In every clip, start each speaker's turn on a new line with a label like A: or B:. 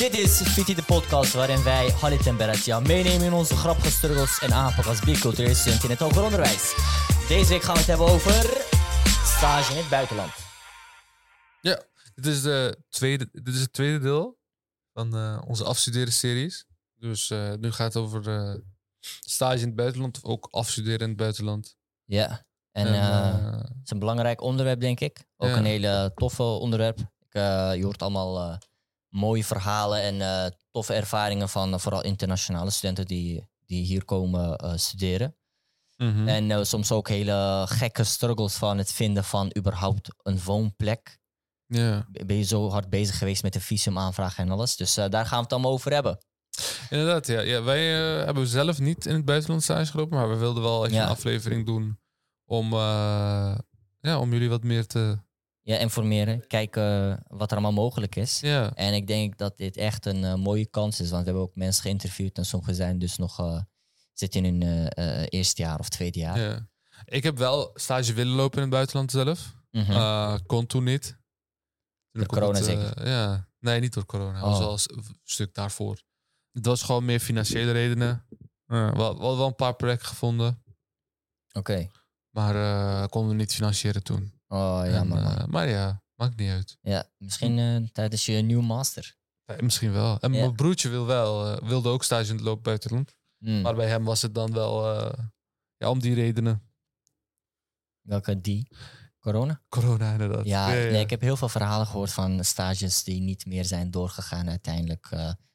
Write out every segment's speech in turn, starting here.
A: Dit is Fiti de podcast waarin wij Halit en Berat jou meenemen in onze grappige struggles en aanpak als bicultureel student in het hoger onderwijs. Deze week gaan we het hebben over stage in het buitenland.
B: Ja, dit is, de tweede, dit is het tweede deel van eh, onze afstuderen series. Dus eh, nu gaat het over eh, stage in het buitenland of ook afstuderen in het buitenland.
A: Ja, en, het is een belangrijk onderwerp, denk ik. Ook
B: Ja.
A: een hele toffe onderwerp. Ik, je hoort allemaal mooie verhalen en eh, toffe ervaringen van eh, vooral internationale studenten die, die hier komen eh, studeren.
B: mhm.
A: En soms ook hele gekke struggles van het vinden van überhaupt een woonplek.
B: ja,
A: Ben je zo hard bezig geweest met de visumaanvraag en alles. Dus daar gaan we het allemaal over hebben.
B: inderdaad. Ja. Ja, wij hebben zelf niet in het buitenland stage gelopen, maar we wilden wel even
A: Ja.
B: een aflevering doen om, ja, om jullie wat meer te...
A: Ja, informeren, kijken wat er allemaal mogelijk is.
B: Ja,
A: En ik denk dat dit echt een eh, mooie kans is. Want we hebben ook mensen geïnterviewd en sommigen zijn dus nog eh, zitten in hun eh, eerste jaar of tweede jaar.
B: ja. Ik heb wel stage willen lopen in het buitenland zelf. Eh, kon toen niet.
A: Door corona
B: het,
A: zeker?
B: ja, nee, niet door corona. Dat was
A: Oh.
B: al een stuk daarvoor. Het was gewoon meer financiële redenen. We hadden wel een paar projecten gevonden,
A: Oké.
B: maar konden we niet financieren toen.
A: Oh,
B: En,
A: man.
B: eh, maar ja, maakt niet uit.
A: ja, misschien eh, tijdens je nieuwe master.
B: Eh, Misschien wel. En
A: Ja.
B: mijn broertje wil wel, eh, wilde ook stage in het loop buitenland.
A: Hmm.
B: Maar bij hem was het dan wel ja, om die redenen.
A: Welke die? Corona?
B: Corona inderdaad.
A: Ja, Nee, ik heb heel veel verhalen gehoord van stages die niet meer zijn doorgegaan uiteindelijk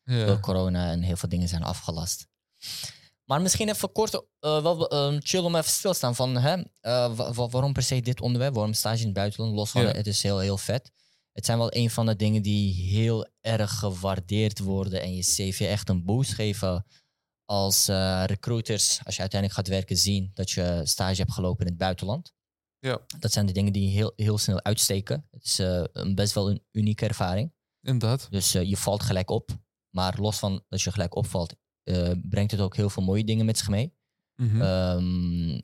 B: Ja.
A: door corona en heel veel dingen zijn afgelast. Maar misschien even kort, eh, wel eh, chill om even stilstaan van hè, eh, wa- wa- waarom per se dit onderwerp, waarom stage in het buitenland, los van
B: Ja.
A: het is heel, heel vet. Het zijn wel een van de dingen die heel erg gewaardeerd worden en je CV echt een boost geven als recruiters, als je uiteindelijk gaat werken, zien dat je stage hebt gelopen in het buitenland.
B: Ja.
A: Dat zijn de dingen die heel, heel snel uitsteken. Het is een best wel een unieke ervaring.
B: Inderdaad.
A: Dus je valt gelijk op. Maar los van dat je gelijk opvalt, eh, brengt het ook heel veel mooie dingen met zich mee.
B: Mhm.
A: Ehm,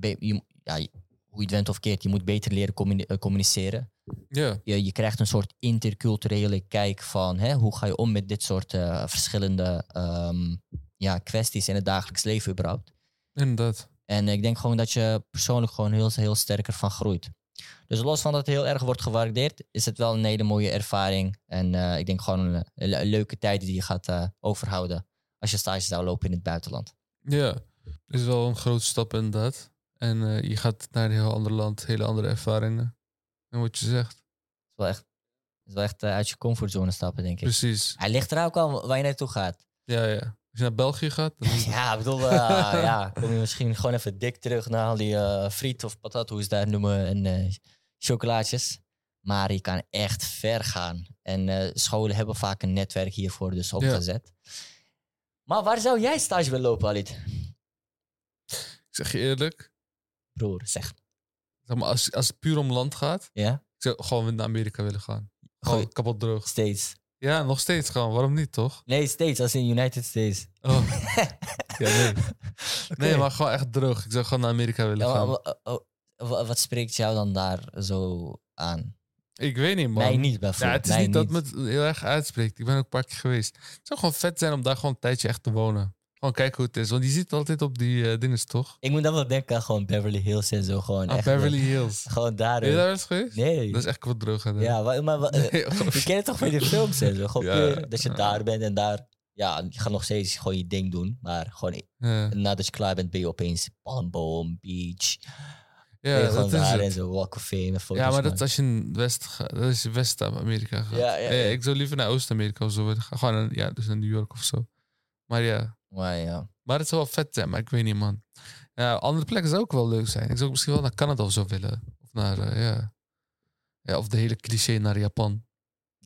A: be- je, ja, je- hoe je het went of keert, je moet beter leren communi- eh, communiceren. Je, je krijgt een soort interculturele kijk van hè, hoe ga je om met dit soort eh, verschillende ehm, ja, kwesties in het dagelijks leven überhaupt.
B: inderdaad.
A: En ik denk gewoon dat je persoonlijk gewoon heel, heel sterker van groeit. Dus los van dat het heel erg wordt gewaardeerd, is het wel een hele mooie ervaring. En ik denk gewoon een, een le- leuke tijd die je gaat overhouden als je stage zou lopen in het buitenland.
B: Ja, is wel een grote stap inderdaad. En eh, je gaat naar een heel ander land, hele andere ervaringen. En wat je zegt.
A: Het is wel echt, is wel echt eh, uit je comfortzone stappen, denk ik.
B: Precies.
A: Hij ligt er ook al waar je naartoe gaat.
B: Ja, ja. Als je naar België gaat, dan
A: Ja, ik bedoel, eh, ja, kom je misschien gewoon even dik terug naar al die friet of patat, hoe ze daar noemen, en chocolaatjes. Maar je kan echt ver gaan. En scholen hebben vaak een netwerk hiervoor dus opgezet. Maar waar zou jij stage willen lopen, Alit?
B: ik zeg je eerlijk,
A: Broer, zeg.
B: zeg maar, als, als het puur om land gaat,
A: Ja?
B: ik zou gewoon naar Amerika willen gaan. Gewoon
A: Goeie.
B: kapot droog.
A: Steeds.
B: Ja, nog steeds gewoon. Waarom niet, toch?
A: Nee, steeds, als in United States.
B: Oh. ja, nee. Maar gewoon echt droog. Ik zou gewoon naar Amerika willen
A: Ja,
B: gaan.
A: wa- wa- wat spreekt jou dan daar zo aan?
B: Ik weet niet, man.
A: Mij niet,
B: Ja,
A: bijvoorbeeld.
B: het is
A: Mij
B: niet dat me het heel erg uitspreekt. Ik ben ook een paar keer geweest. Het zou gewoon vet zijn om daar gewoon een tijdje echt te wonen. Gewoon kijken hoe het is. Want je ziet het altijd op die eh dingen, toch?
A: Ik moet dan wel denken aan gewoon Beverly Hills en zo. Gewoon
B: Ah,
A: echt,
B: Beverly Hills.
A: Gewoon daar.
B: Ben je
A: eh.
B: daar eens geweest?
A: Nee.
B: Dat is echt wat droog. hè.
A: Ja, maar, maar, maar, eh,
B: Nee,
A: je kent het toch van die films en zo. Gewoon
B: Ja.
A: puur dat je daar bent en daar... Ja, je gaat nog steeds gewoon je ding doen. Maar gewoon
B: Ja,
A: nadat je klaar bent, ben je opeens palmboom, beach.
B: Ja dat is
A: walk of fame foto's
B: Ja, maar dat als je in West dat is West-Amerika gaat.
A: Ja, ja, ja.
B: ik zou liever naar Oost-Amerika of zo willen gaan. Gewoon naar, ja, dus naar New York of zo. Maar ja,
A: Maar ja.
B: maar het zou wel vet zijn, maar ik weet niet, man. Ja, andere plekken zou ook wel leuk zijn. Ik zou misschien wel naar Canada of zo willen. Of naar, eh, ja. ja. Of de hele cliché naar Japan.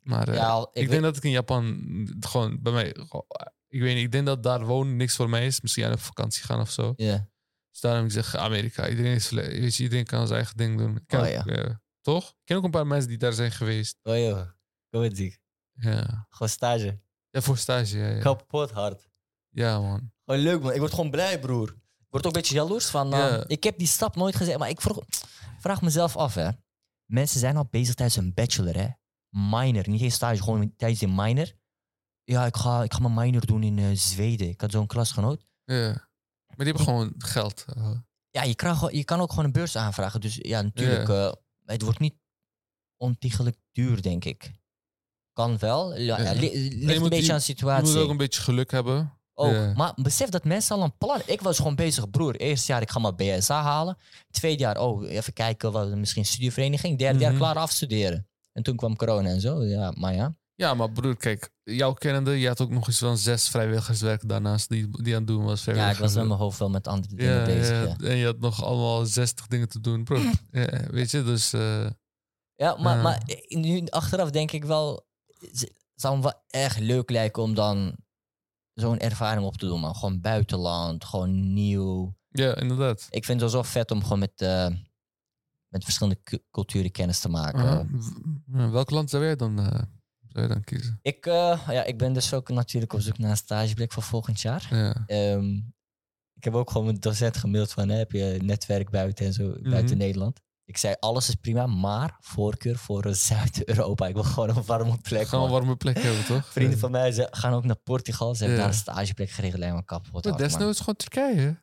B: Maar eh,
A: ja
B: ik,
A: ik, weet,
B: denk dat ik in Japan gewoon bij mij. gewoon- Ik weet niet, ik denk dat daar wonen niks voor mij is. Misschien aan op vakantie gaan of zo.
A: ja.
B: Dus daarom ik zeg Amerika. Iedereen, is, weet je, iedereen kan zijn eigen ding doen. Ik ken
A: Oh,
B: ook,
A: ja.
B: eh, toch? Ik ken ook een paar mensen die daar zijn geweest.
A: Oh joh, kom ziek.
B: Ja,
A: Gewoon stage.
B: ja voor stage. Ja, ja.
A: Kapot hard.
B: ja man.
A: Gewoon leuk man, ik word gewoon blij broer. Ik word ook een beetje jaloers van, uh,
B: Ja.
A: ik heb die stap nooit gezet, maar ik vroeg, vraag mezelf af hè. Mensen zijn al bezig tijdens een bachelor hè. Minor, niet eens stage, gewoon tijdens een minor. ja, ik ga, ik ga mijn minor doen in eh, Zweden. Ik had zo'n klasgenoot.
B: Ja. Maar die hebben gewoon geld. eh.
A: Ja, je, gewoon- je kan ook gewoon een beurs aanvragen. Dus ja, natuurlijk. eh, het wordt niet ontiegelijk duur, denk ik. Kan wel. Ja,
B: Ja.
A: ja, li- ligt een beetje
B: je-
A: aan de
B: je
A: situatie.
B: moet ook een beetje geluk hebben.
A: Ook.
B: Ja.
A: Maar besef dat mensen al een plan. Ik was gewoon bezig, broer. Eerste jaar, ik ga mijn BSA halen. Tweede jaar, oh, even kijken, wat, misschien studievereniging. Derde jaar,
B: Mhm.
A: klaar afstuderen. En toen kwam corona en zo. Ja, maar ja.
B: Ja, maar broer, kijk, jouw kennende, je had ook nog eens van zes vrijwilligerswerk daarnaast die, die aan het doen was.
A: Ja, ik was met mijn hoofd wel met andere dingen
B: ja,
A: bezig.
B: ja,
A: Ja,
B: En je had nog allemaal 60 dingen te doen, bro. ja, weet je, dus eh,
A: ja maar, maar nu achteraf denk ik wel... Het zou me wel echt leuk lijken om dan zo'n ervaring op te doen, man. Gewoon buitenland, gewoon nieuw.
B: ja, inderdaad.
A: Ik vind het zo vet om gewoon met, eh, met verschillende cu- culturen kennis te maken.
B: Uh, ja, welk land zou jij dan, eh, zou je dan kiezen?
A: Ik, eh, ja, ik ben dus ook natuurlijk op zoek naar een stageplek voor volgend jaar.
B: Ja.
A: Ehm, ik heb ook gewoon mijn docent gemaild van, hè, heb je netwerk buiten en zo, buiten
B: Mhm.
A: Nederland. Ik zei, alles is prima, maar voorkeur voor Zuid-Europa. Ik wil gewoon een warme plek.
B: Gewoon een warme plek hebben, toch?
A: Vrienden van mij ze gaan ook naar Portugal. Ze hebben
B: Ja.
A: daar een stageplek geregeld.
B: Ja,
A: hard, man.
B: desnoods gewoon Turkije.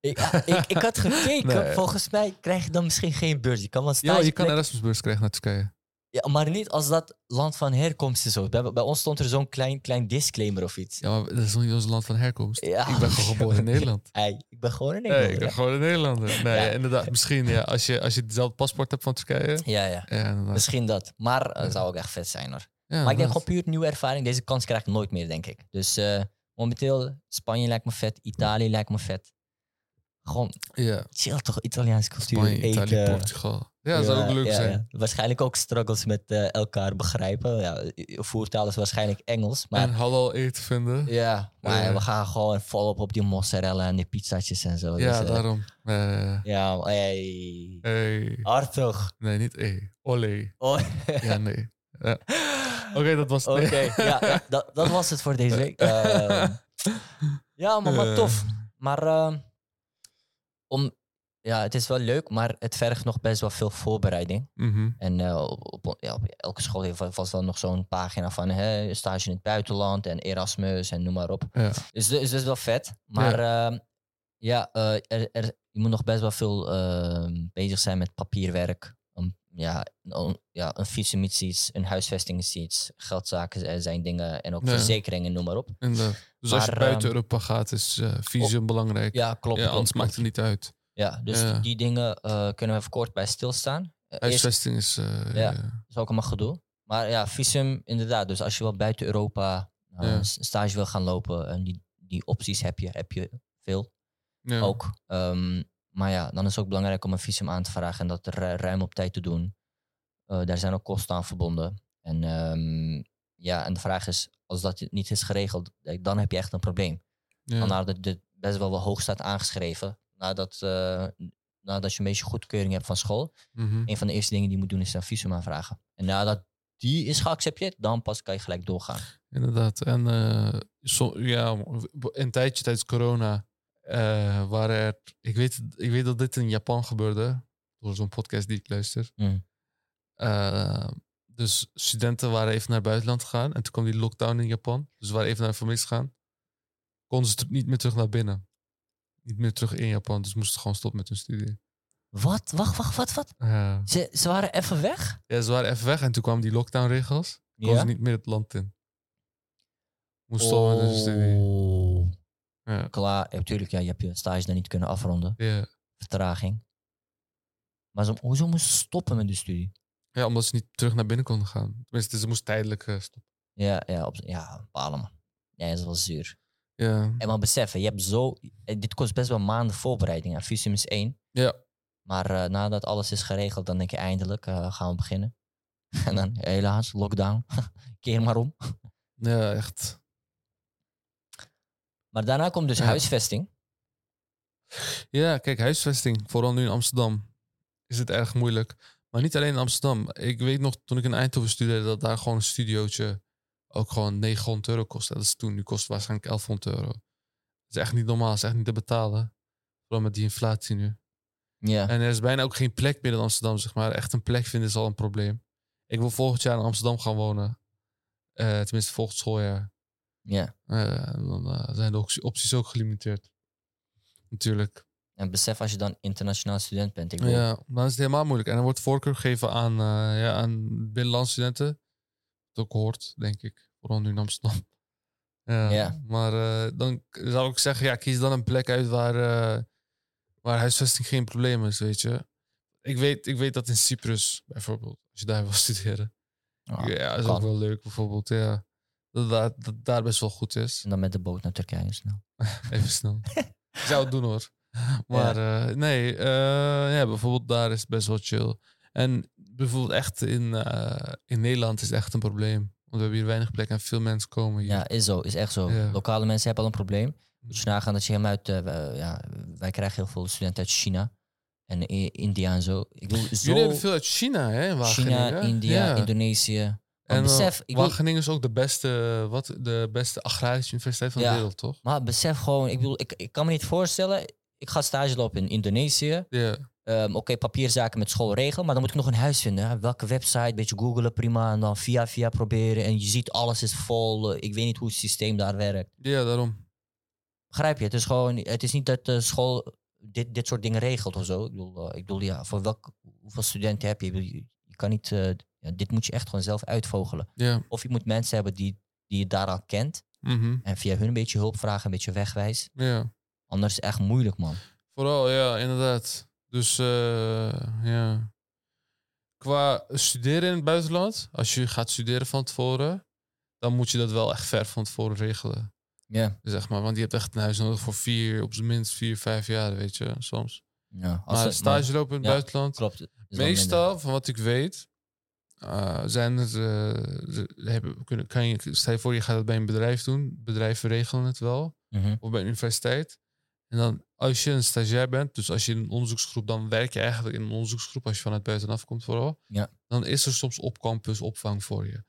A: Ik, ik, ik had gekeken.
B: Nee.
A: Volgens mij krijg je dan misschien geen beurs. Je kan wel een
B: Ja, je kan een Erasmusbeurs krijgen naar Turkije.
A: Ja, maar niet als dat land van herkomst is. Ook. Bij, bij ons stond er zo'n klein, klein disclaimer of iets.
B: Ja, maar dat is nog niet ons land van herkomst.
A: Ja.
B: Ik ben gewoon geboren in Nederland.
A: Hey, ik ben gewoon een
B: Nee,
A: Nederlander.
B: ik ben gewoon een Nederlander. Nee,
A: Ja.
B: ja, inderdaad. Misschien ja, als je, als je hetzelfde paspoort hebt van Turkije.
A: Ja, ja.
B: Ja.
A: Misschien dat. Maar het
B: Ja.
A: zou ook echt vet zijn hoor. Maar ik denk gewoon puur nieuwe ervaring. Deze kans krijg ik nooit meer, denk ik. Dus eh, momenteel, Spanje lijkt me vet. Italië lijkt me vet. Gewoon
B: Ja,
A: chill toch, Italiaanse cultuur.
B: Spanje,
A: eten.
B: Italië, Portugal. Ja, dat zou ook leuk
A: ja,
B: zijn.
A: ja. Waarschijnlijk ook struggles met eh, elkaar begrijpen. Ja, voertaal is waarschijnlijk Engels. Maar
B: En halal eten vinden. Ja,
A: ja, maar
B: Ja.
A: we gaan gewoon volop op die mozzarella en die pizzaatjes en zo. Dus, eh,
B: daarom. Eh,
A: Ja, maar hey.
B: hey.
A: Hard toch?
B: Nee, niet e. Olé.
A: Oh.
B: Ja, nee. Ja. Oké, dat was
A: Oké,
B: nee.
A: ja, ja, dat, dat was het voor deze week. Ehm, ja, maar, maar
B: Eh.
A: tof. Maar ehm, om, ja, het is wel leuk, maar het vergt nog best wel veel voorbereiding.
B: Mhm.
A: En eh, op, op, ja, op elke school heeft vast wel nog zo'n pagina van hè, stage in het buitenland en Erasmus en noem maar op.
B: Ja.
A: Dus dat is dus wel vet. Maar ehm, ja, eh, er, er, je moet nog best wel veel ehm, bezig zijn met papierwerk. Om, ja, een, ja, een visum is iets, een huisvesting is iets, geldzaken zijn dingen en ook
B: Ja.
A: verzekeringen, noem maar op.
B: Inderdaad. Dus als je buiten
A: ehm,
B: Europa gaat, is eh visum belangrijk. Ja,
A: Ja, klopt. klopt,
B: anders
A: klopt.
B: maakt het niet uit.
A: Ja, dus
B: Ja.
A: die dingen eh, kunnen we even kort bij stilstaan. Eh, eerst
B: Huisvesting is...
A: Ja.
B: ja.
A: is ook allemaal gedoe. Maar ja, visum inderdaad. Dus als je wel buiten Europa
B: Ja.
A: een stage wil gaan lopen, en die, die opties heb je, heb je veel.
B: Ja.
A: ook. Ehm, maar ja, dan is het ook belangrijk om een visum aan te vragen en dat ru- ruim op tijd te doen. Eh, daar zijn ook kosten aan verbonden. En ehm, ja, en de vraag is, als dat niet is geregeld, eh, dan heb je echt een probleem.
B: Ja.
A: Vandaar dat dit best wel wel hoog staat aangeschreven. Nadat, eh, nadat je een beetje goedkeuring hebt van school.
B: Mhm.
A: Een van de eerste dingen die je moet doen is een visum aanvragen. En nadat die is geaccepteerd, dan pas kan je gelijk doorgaan.
B: Inderdaad. En eh, zo, ja, een tijdje tijdens corona eh, waren er... Ik weet, ik weet dat dit in Japan gebeurde. Door zo'n podcast die ik luister.
A: Mm.
B: Eh, dus studenten waren even naar het buitenland gegaan. En toen kwam die lockdown in Japan. Dus ze waren even naar de familie gegaan. Konden ze niet meer terug naar binnen. Niet meer terug in Japan. Dus moesten gewoon stoppen met hun studie.
A: Wat? Wacht, wacht, wat, wat?
B: Ja.
A: Ze, ze waren even weg?
B: ja, ze waren even weg. En toen kwamen die lockdown-regels. Konden ze niet meer het land in. Moesten stoppen met hun studie. Ja.
A: Klaar, natuurlijk, ja, je hebt je stage dan niet kunnen afronden.
B: Ja.
A: Vertraging. Maar ze, hoezo moesten ze stoppen met de studie?
B: ja, omdat ze niet terug naar binnen konden gaan. Tenminste, ze moesten tijdelijk eh, stoppen.
A: Ja, ja, op, ja balen man. Ja, dat is wel zuur.
B: Ja.
A: En maar beseffen, je hebt zo... eh, Dit kost best wel maanden voorbereiding. Ja, visum is één.
B: Ja.
A: Maar eh, nadat alles is geregeld, dan denk je eindelijk, gaan we beginnen. En dan helaas, lockdown. Keer maar om.
B: Ja, echt.
A: Maar daarna komt dus
B: Ja.
A: huisvesting.
B: Ja, kijk, huisvesting, vooral nu in Amsterdam, is het erg moeilijk. Maar niet alleen in Amsterdam. Ik weet nog, toen ik in Eindhoven studeerde, dat daar gewoon een studiootje ook gewoon 900 euro kostte. Dat is toen, nu kost het waarschijnlijk 1100 euro. Dat is echt niet normaal, dat is echt niet te betalen. Vooral met die inflatie nu.
A: Ja.
B: En er is bijna ook geen plek meer in Amsterdam, zeg maar. Echt een plek vinden is al een probleem. Ik wil volgend jaar in Amsterdam gaan wonen. Eh, tenminste, volgend schooljaar.
A: Ja.
B: Eh, dan eh, zijn de op- opties ook gelimiteerd. Natuurlijk.
A: En besef als je dan internationaal student bent. Ik
B: Ja, dan is het helemaal moeilijk. En er wordt voorkeur gegeven aan, eh ja, aan binnenlandse studenten. Dat ook hoort, denk ik. Vooral nu in Amsterdam. Ja,
A: Ja.
B: Maar dan zou ik zeggen, ja, kies dan een plek uit waar, waar huisvesting geen probleem is, weet je. Ik weet, ik weet dat in Cyprus, bijvoorbeeld, als je daar wil studeren.
A: ah,
B: ja, is
A: kan.
B: ook wel leuk, bijvoorbeeld, ja. Dat, daar- dat daar best wel goed is.
A: En dan met de boot naar Turkije snel.
B: Even snel. Ik zou het doen hoor. Maar eh, nee, eh, ja, bijvoorbeeld daar is het best wel chill. En bijvoorbeeld echt in, eh, in Nederland is het echt een probleem. Want we hebben hier weinig plek en veel mensen komen hier.
A: Ja, is zo. Is echt zo.
B: Ja.
A: Lokale mensen hebben al een probleem. Moet je nagaan dat je helemaal uit... ja, wij krijgen heel veel studenten uit China. En India en zo. Ik bedoel, zo...
B: Jullie hebben veel uit China, hè? Wageningen.
A: China, India. Indonesië.
B: En
A: besef,
B: eh,
A: ik bedoel-
B: Wageningen is ook de beste, wat, de beste agrarische universiteit van
A: Ja.
B: de wereld, toch?
A: Maar besef gewoon, ik bedoel, ik, ik kan me niet voorstellen. Ik ga stage lopen in Indonesië. Ehm, Oké, papierzaken met school regelen, maar dan moet ik nog een huis vinden. hè. Welke website, beetje googelen, prima. En dan via via proberen. En je ziet, alles is vol. Eh, Ik weet niet hoe het systeem daar werkt.
B: ja daarom.
A: Begrijp je? Het is gewoon, het is niet dat de school dit, dit soort dingen regelt of zo. Ik bedoel, eh, ik bedoel ja, voor welk, hoeveel studenten heb je? Je, je kan niet, eh, ja, dit moet je echt gewoon zelf uitvogelen.
B: Ja.
A: Of je moet mensen hebben die, die je daar al kent.
B: Mhm.
A: En via hun een beetje hulp vragen, een beetje wegwijs.
B: ja.
A: Anders is het echt moeilijk, man.
B: Vooral, ja, inderdaad. Dus eh, ja. Qua studeren in het buitenland, als je gaat studeren van tevoren, dan moet je dat wel echt ver van tevoren regelen.
A: Ja.
B: Zeg maar, want je hebt echt een huis nodig voor vier, op zijn minst vier, vijf jaar, weet je, soms.
A: ja als
B: Maar stage lopen in het
A: ja,
B: buitenland,
A: Klopt.
B: meestal, van wat ik weet, eh, zijn eh, ze hebben, kunnen, kan je, stel je voor, je gaat het bij een bedrijf doen, bedrijven regelen het wel.
A: Mhm.
B: of bij een universiteit. En dan als je een stagiair bent, dus als je in een onderzoeksgroep, dan werk je eigenlijk in een onderzoeksgroep als je vanuit buitenaf komt vooral.
A: Ja.
B: Dan is er soms op campus opvang voor je.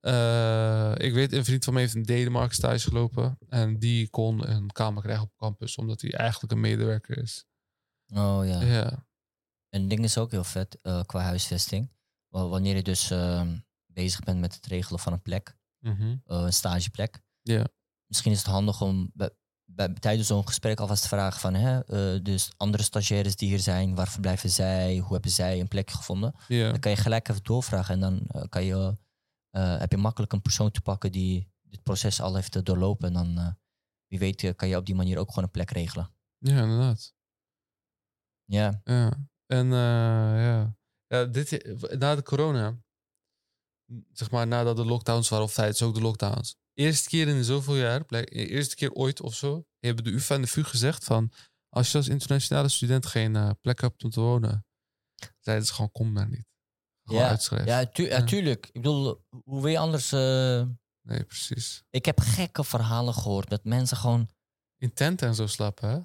B: Eh, ik weet, een vriend van mij heeft in Denemarken stage gelopen. En die kon een kamer krijgen op campus, omdat hij eigenlijk een medewerker is.
A: Oh ja.
B: Ja,
A: En het ding is ook heel vet qua huisvesting. Wa- Wanneer je dus ehm, bezig bent met het regelen van een plek,
B: Mhm.
A: eh, een stageplek.
B: Ja.
A: Misschien is het handig om bij, bij, tijdens zo'n gesprek alvast te vragen van, hè, eh, dus andere stagiaires die hier zijn, waar verblijven zij, hoe hebben zij een plek gevonden?
B: ja.
A: Dan kan je gelijk even doorvragen en dan eh, kan je, heb je makkelijk een persoon te pakken die dit proces al heeft doorlopen. En dan, wie weet, kan je op die manier ook gewoon een plek regelen.
B: ja, inderdaad.
A: Ja,
B: Ja. En ja. Ja dit, na de corona, zeg maar nadat de lockdowns waren, of tijdens ook de lockdowns. Eerste keer in zoveel jaar, blijk- eerste keer ooit of zo, hebben de UvA en de VU gezegd van, als je als internationale student geen eh, plek hebt om te wonen, zeiden ze gewoon, kom maar niet. Gewoon
A: Ja.
B: uitschrijven.
A: ja, tu- ja, tuurlijk. Ik bedoel, hoe wil je anders... eh,
B: Nee, precies.
A: Ik heb gekke verhalen gehoord dat mensen gewoon...
B: In tenten en zo slapen, hè?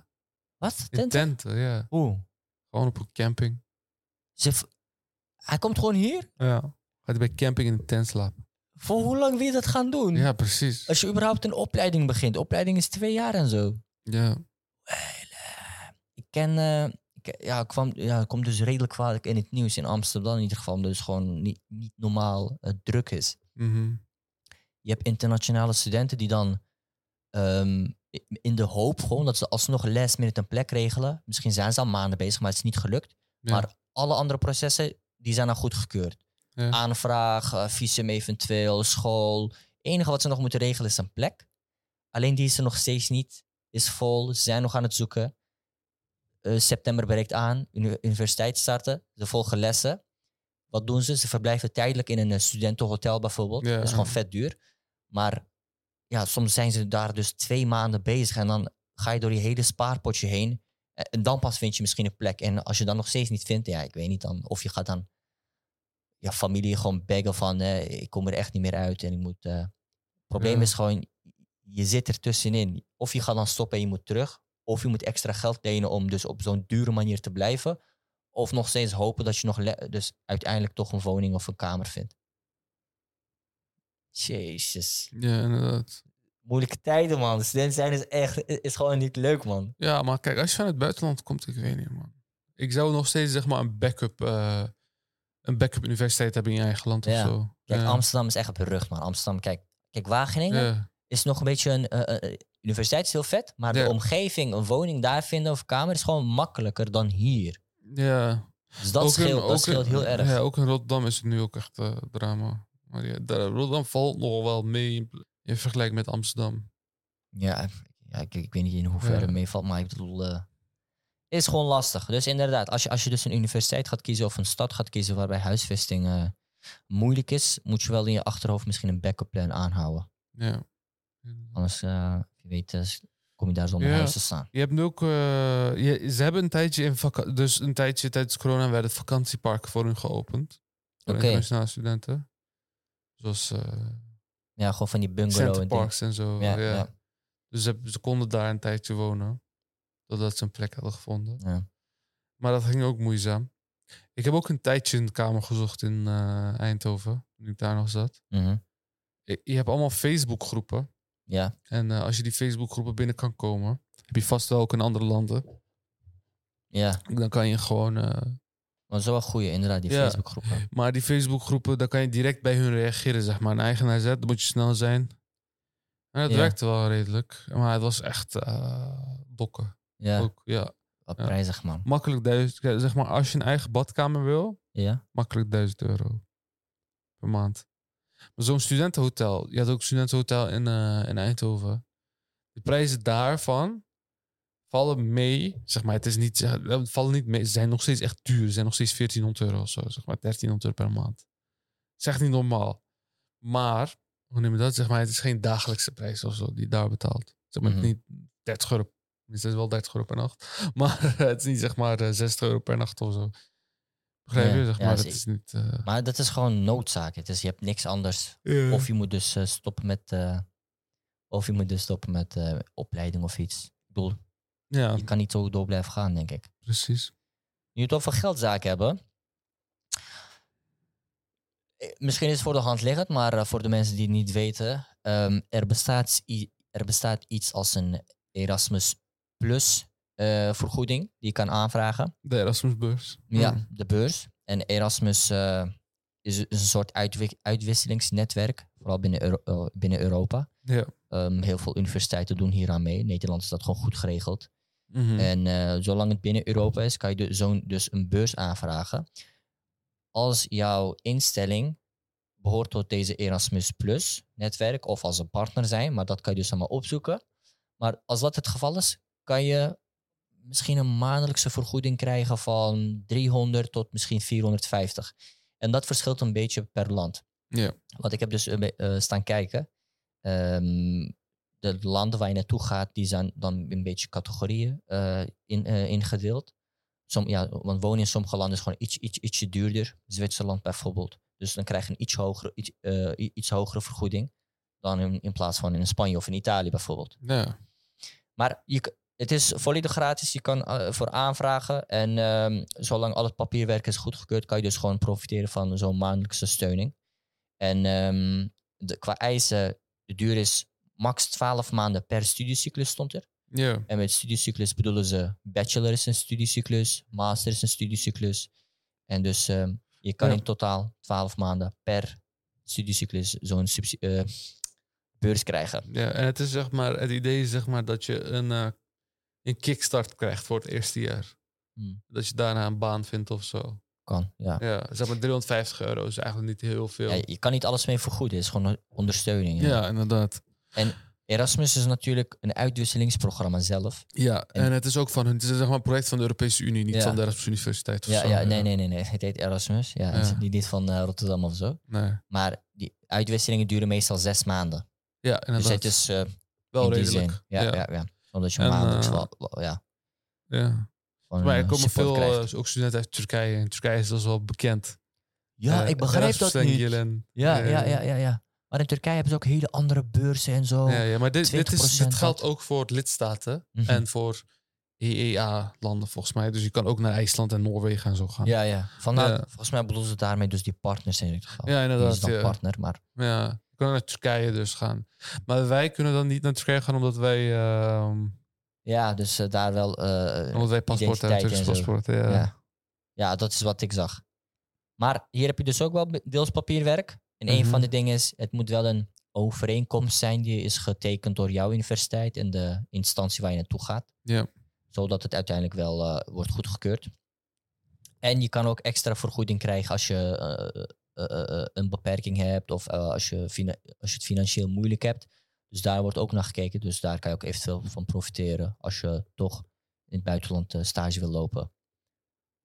A: Wat?
B: In
A: Tenten?
B: tenten, ja.
A: Hoe?
B: Gewoon op een camping.
A: Ze Hij komt gewoon hier?
B: Ja. Gaat hij bij camping in een tent slapen?
A: Voor hoe lang wil je dat gaan doen?
B: Ja, precies.
A: Als je überhaupt een opleiding begint. Opleiding is twee jaar en zo.
B: Ja.
A: Ik ken... eh, ik, ja, ik kwam, ja, komt dus redelijk vaak in het nieuws in Amsterdam in ieder geval. Omdat het gewoon niet, niet normaal eh, druk is.
B: Mhm.
A: Je hebt internationale studenten die dan ehm, in de hoop gewoon dat ze alsnog last minute een plek regelen. Misschien zijn ze al maanden bezig, maar het is niet gelukt.
B: Ja.
A: Maar alle andere processen, die zijn al goedgekeurd.
B: Ja.
A: Aanvraag, visum eventueel, school. Het enige wat ze nog moeten regelen is een plek. Alleen die is er nog steeds niet. Is vol, ze zijn nog aan het zoeken. Eh, september breekt aan, uni- universiteit starten, ze volgen lessen. Wat doen ze? Ze verblijven tijdelijk in een eh, studentenhotel bijvoorbeeld.
B: Ja.
A: Dat is gewoon vet duur. Maar ja, soms zijn ze daar dus twee maanden bezig en dan ga je door je hele spaarpotje heen. Eh, En dan pas vind je misschien een plek. En als je dan nog steeds niet vindt, ja, ik weet niet dan. Of je gaat dan ja, familie gewoon baggen van eh, ik kom er echt niet meer uit en ik moet. eh. Het probleem
B: Ja.
A: is gewoon, je zit er tussenin. Of je gaat dan stoppen en je moet terug. Of je moet extra geld lenen om dus op zo'n dure manier te blijven. Of nog steeds hopen dat je nog dus uiteindelijk toch een woning of een kamer vindt. Jezus.
B: Ja, inderdaad.
A: Moeilijke tijden, man. Student zijn is echt is gewoon niet leuk, man.
B: Ja, maar kijk, als je van het buitenland komt, ik weet niet, man. Ik zou nog steeds zeg maar een backup, eh, een backup universiteit hebben in je eigen land
A: Ja.
B: of zo.
A: Kijk,
B: ja.
A: Amsterdam is echt berucht, man. Amsterdam, kijk, kijk Wageningen
B: Ja.
A: is nog een beetje een... eh, eh, universiteit is heel vet, maar de omgeving, een woning daar vinden of kamer is gewoon makkelijker dan hier.
B: ja.
A: Dus dat
B: Ook in-
A: scheelt,
B: ook
A: dat
B: in-
A: scheelt heel erg.
B: Ja, ook in Rotterdam is het nu ook echt drama. Maar ja, Rotterdam valt nog wel mee in, in vergelijking met Amsterdam.
A: Ja, ja ik, ik weet niet in hoeverre
B: Ja.
A: het meevalt, maar ik bedoel, eh, is gewoon lastig. Dus inderdaad, als je, als je dus een universiteit gaat kiezen of een stad gaat kiezen waarbij huisvesting eh, moeilijk is, moet je wel in je achterhoofd misschien een backup plan aanhouden.
B: Ja.
A: Anders, eh, wie weet, kom je daar zonder
B: Ja.
A: huis te staan.
B: Je hebt nu ook... je, ze hebben een tijdje in vaka- Dus een tijdje tijdens corona werden vakantieparken voor hun geopend. Voor
A: Oké.
B: internationale studenten. Zoals
A: Ja, gewoon van die bungalow en.
B: Centerparks en zo.
A: Ja,
B: Ja,
A: ja.
B: Dus ze, ze konden daar een tijdje wonen. Totdat ze een plek hadden gevonden.
A: Ja.
B: Maar dat ging ook moeizaam. Ik heb ook een tijdje een kamer gezocht in eh, Eindhoven. Toen ik daar nog zat.
A: Mhm.
B: Je, je hebt allemaal Facebookgroepen.
A: Ja,
B: En eh, als je die Facebookgroepen binnen kan komen... heb je vast wel ook in andere landen.
A: ja.
B: Dan kan je gewoon... eh,
A: Maar dat is wel een goeie, inderdaad, die
B: Ja.
A: Facebookgroepen.
B: maar die Facebookgroepen, dan kan je direct bij hun reageren, zeg maar. Een eigenaar zet, dan moet je snel zijn. En dat
A: Ja.
B: werkte wel redelijk. Maar het was echt eh dokken.
A: Ja,
B: Ook, ja.
A: wat
B: ja.
A: prijzig, man.
B: Makkelijk duizend... Zeg maar, als je een eigen badkamer wil...
A: Ja,
B: makkelijk 1000 euro per maand. Maar zo'n studentenhotel, je had ook een studentenhotel in, eh, in Eindhoven. De prijzen daarvan vallen mee, zeg maar, het is niet, eh, vallen niet mee, ze zijn nog steeds echt duur. Ze zijn nog steeds 1400 euro of zo, zeg maar, 1300 euro per maand. Dat is echt niet normaal. Maar, hoe noem je dat? Zeg maar, het is geen dagelijkse prijs of zo die je daar betaalt. Zeg maar,
A: Mhm.
B: niet 30 euro. Het is wel 30 euro per nacht. Maar het is niet zeg maar eh, 60 euro per nacht of zo. Begrijp je?
A: Ja,
B: Zeg maar,
A: dus
B: het
A: ik-
B: is niet... eh,
A: maar dat is gewoon noodzaak. Het is, je hebt niks anders. Of je moet dus eh, stoppen met... eh, of je moet dus stoppen met eh, opleiding of iets. Ik bedoel,
B: Ja,
A: je kan niet zo door blijven gaan, denk ik.
B: precies.
A: Nu het over geldzaken hebben. eh, Misschien is het voor de hand liggend, maar eh, voor de mensen die het niet weten. ehm, er, bestaat, er bestaat iets als een Erasmus Plus eh, vergoeding die je kan aanvragen.
B: De Erasmusbeurs.
A: Ja, de beurs. En Erasmus is, is een soort uitwi- uitwisselingsnetwerk, vooral binnen, Euro- binnen Europa.
B: Ja.
A: Ehm, heel veel universiteiten doen hier aan mee. In Nederland is dat gewoon goed geregeld.
B: Mhm.
A: En eh, zolang het binnen Europa is, kan je dus, zo'n, dus een beurs aanvragen. Als jouw instelling behoort tot deze Erasmus Plus netwerk of als een partner zijn, maar dat kan je dus allemaal opzoeken. Maar als dat het geval is, kan je misschien een maandelijkse vergoeding krijgen van 300 tot misschien 450. En dat verschilt een beetje per land.
B: Ja.
A: Want ik heb dus eh, staan kijken. Ehm, de landen waar je naartoe gaat, die zijn dan een beetje categorieën eh, in, eh, ingedeeld. Som, ja, want wonen in sommige landen is gewoon iets, iets, ietsje duurder. Zwitserland bijvoorbeeld. Dus dan krijg je een iets hogere, iets, eh, iets hogere vergoeding dan in, in plaats van in Spanje of in Italië bijvoorbeeld.
B: ja.
A: Maar je, het is volledig gratis. Je kan voor aanvragen. En ehm, zolang al het papierwerk is goedgekeurd, kan je dus gewoon profiteren van zo'n maandelijkse steuning. En ehm, de, qua eisen, de duur is max 12 maanden per studiecyclus stond er.
B: Ja.
A: En met studiecyclus bedoelen ze bachelor is een studiecyclus, master is een studiecyclus. En dus ehm, je kan
B: Ja.
A: in totaal 12 maanden per studiecyclus zo'n eh, beurs krijgen.
B: ja. En het is zeg maar, het idee is zeg maar dat je een, eh, een kickstart krijgt voor het eerste jaar.
A: Hmm.
B: Dat je daarna een baan vindt of zo.
A: Kan, ja.
B: Ja, zeg maar 350 euro is eigenlijk niet heel veel.
A: Ja, je kan niet alles mee vergoeden, het is gewoon ondersteuning.
B: Ja, inderdaad.
A: Erasmus is natuurlijk een uitwisselingsprogramma zelf.
B: Ja, en,
A: En-
B: het is ook van hun, het is zeg maar een project van de Europese Unie, niet
A: Ja.
B: van de Erasmus Universiteit of
A: Ja,
B: zo.
A: ja, nee, nee, nee, nee. Het heet Erasmus. Ja, het is
B: Ja.
A: niet niet van eh, Rotterdam of zo.
B: Nee.
A: Maar die uitwisselingen duren meestal zes maanden.
B: Ja,
A: Dus
B: inderdaad.
A: het is eh,
B: wel redelijk.
A: zin. Ja, ja. ja, Omdat je
B: En,
A: maandelijks
B: eh,
A: wel, wel- ja,
B: ja. Maar er komen veel ook studenten uit Turkije. En Turkije is dat wel bekend.
A: Ja, ik begrijp dat
B: en
A: niet. Ja, ja, ja, ja, ja. Maar in Turkije hebben ze ook hele andere beurzen en zo.
B: Ja, ja, maar dit, dit, is,
A: 20%
B: dit geldt ook voor lidstaten
A: Mhm.
B: en voor EEA-landen volgens mij. Dus je kan ook naar IJsland en Noorwegen en zo gaan.
A: Ja, ja. Vandaar,
B: Ja.
A: volgens mij bedoelen ze daarmee dus die partners in dit geval.
B: Ja,
A: Die
B: inderdaad.
A: is dan
B: ja.
A: partner, maar
B: Ja, je kan naar Turkije dus gaan. Maar wij kunnen dan niet naar Turkije gaan omdat wij, ehm
A: ja, dus eh, daar wel eh
B: omdat wij paspoort hebben,
A: identiteit
B: Turks
A: en zo.
B: paspoort. Ja.
A: Ja. ja, dat is wat ik zag. Maar hier heb je dus ook wel deels papierwerk. En een
B: Mhm.
A: van de dingen is, het moet wel een overeenkomst zijn die is getekend door jouw universiteit en de instantie waar je naartoe gaat.
B: Ja.
A: Zodat het uiteindelijk wel eh, wordt goedgekeurd. En je kan ook extra vergoeding krijgen als je eh, eh, een beperking hebt of als, je als je het financieel moeilijk hebt. Dus daar wordt ook naar gekeken. Dus daar kan je ook eventueel van profiteren als je toch in het buitenland stage wil lopen.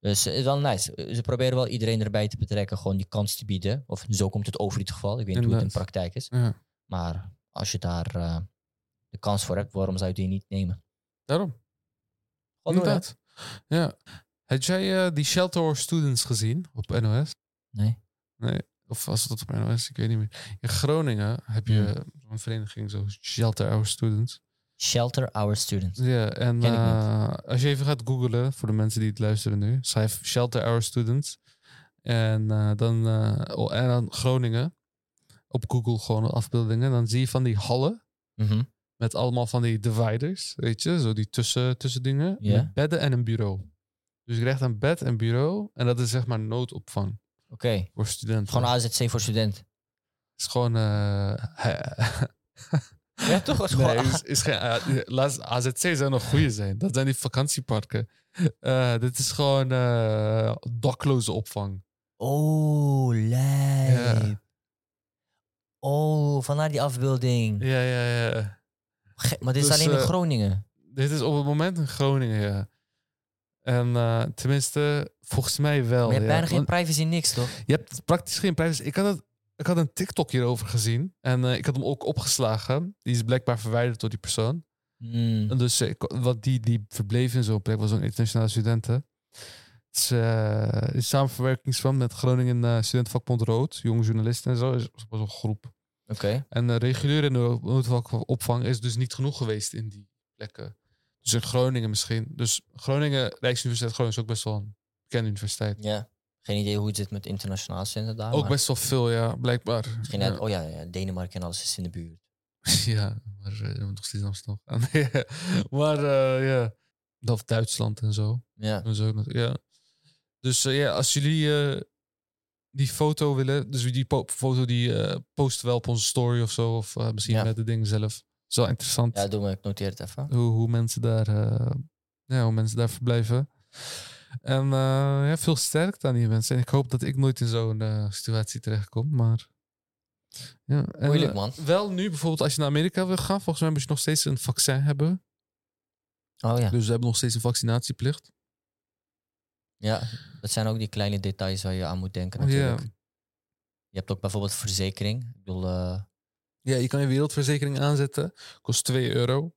A: Dus het is wel nice. Ze proberen wel iedereen erbij te betrekken, gewoon die kans te bieden. Of zo komt het over in ieder geval. Ik weet niet hoe het in praktijk is.
B: Ja.
A: Maar als je daar eh, de kans voor hebt, waarom zou je die niet nemen?
B: Daarom.
A: Hè?
B: Inderdaad. Ja. Had jij eh, die Shelter Students gezien op NOS?
A: Nee.
B: Nee. Of was dat op NOS? Ik weet niet meer. In Groningen heb je een vereniging zo, Shelter Our Students.
A: Shelter Our Students.
B: Ja, en eh, als je even gaat googlen, voor de mensen die het luisteren nu, schrijf Shelter Our Students. En, eh, dan, eh, oh, en dan Groningen. Op Google gewoon afbeeldingen. Dan zie je van die hallen
A: Mhm.
B: met allemaal van die dividers, weet je, zo die tussen, tussendingen.
A: Ja.
B: Met bedden en een bureau. Dus je krijgt een bed en bureau en dat is zeg maar noodopvang
A: Oké.
B: voor studenten.
A: Gewoon AZC voor studenten.
B: Het is gewoon...
A: Ja, toch? Gewoon
B: Nee, is, is geen, eh, laat, AZC zou nog goede zijn. Dat zijn die vakantieparken. Eh, dit is gewoon eh, dakloze opvang.
A: Oh, lijp. Oh, vandaar die afbeelding.
B: Ja, ja, ja.
A: Gek, maar dit is
B: Dus,
A: alleen in Groningen.
B: Dit is op het moment in Groningen, ja. En tenminste, volgens mij wel.
A: Maar je hebt
B: ja.
A: bijna geen privacy, niks, toch?
B: je hebt praktisch geen privacy. Ik had, het, ik had een TikTok hierover gezien. En eh, ik had hem ook opgeslagen. Die is blijkbaar verwijderd door die persoon.
A: Hmm.
B: En dus ik, wat die, die verbleef in zo'n plek was zo'n internationale studenten. Het is eh, in samenwerkingsverband met Groningen eh, Studentenvakbond Rood, jonge journalisten en zo. Is was een groep.
A: Oké.
B: En uh, reguliere noodopvang is dus niet genoeg geweest in die plekken. Dus in Groningen misschien. Dus Groningen, Rijksuniversiteit Groningen is ook best wel een bekende universiteit.
A: Ja. Geen idee hoe het zit met internationale studenten daar.
B: Ook
A: maar
B: best wel veel, ja, blijkbaar.
A: Misschien
B: ja.
A: net, oh ja, ja, Denemarken en alles is in de buurt.
B: ja, maar uh, we nog steeds Amsterdam gaan. maar uh, ja, of Duitsland en zo.
A: Ja.
B: En zo ja. Dus uh, ja, als jullie uh, die foto willen, dus die foto die posten wel op onze story of zo, of misschien ja. met de dingen zelf. Wel interessant.
A: Ja, doe maar, ik noteer het even.
B: Hoe, hoe mensen daar, ja, hoe mensen daar verblijven. En uh, ja, veel sterkte aan die mensen. En ik hoop dat ik nooit in zo'n uh, situatie terechtkom, maar... Ja, en,
A: Moeilijk, man.
B: Wel nu, bijvoorbeeld als je naar Amerika wil gaan, volgens mij moet je nog steeds een vaccin hebben.
A: Oh ja.
B: Dus we hebben nog steeds een vaccinatieplicht.
A: Ja, dat zijn ook die kleine details waar je aan moet denken natuurlijk.
B: Ja.
A: Je hebt ook bijvoorbeeld verzekering. Ik bedoel, uh...
B: Ja, je kan je wereldverzekering aanzetten. Kost 2 euro.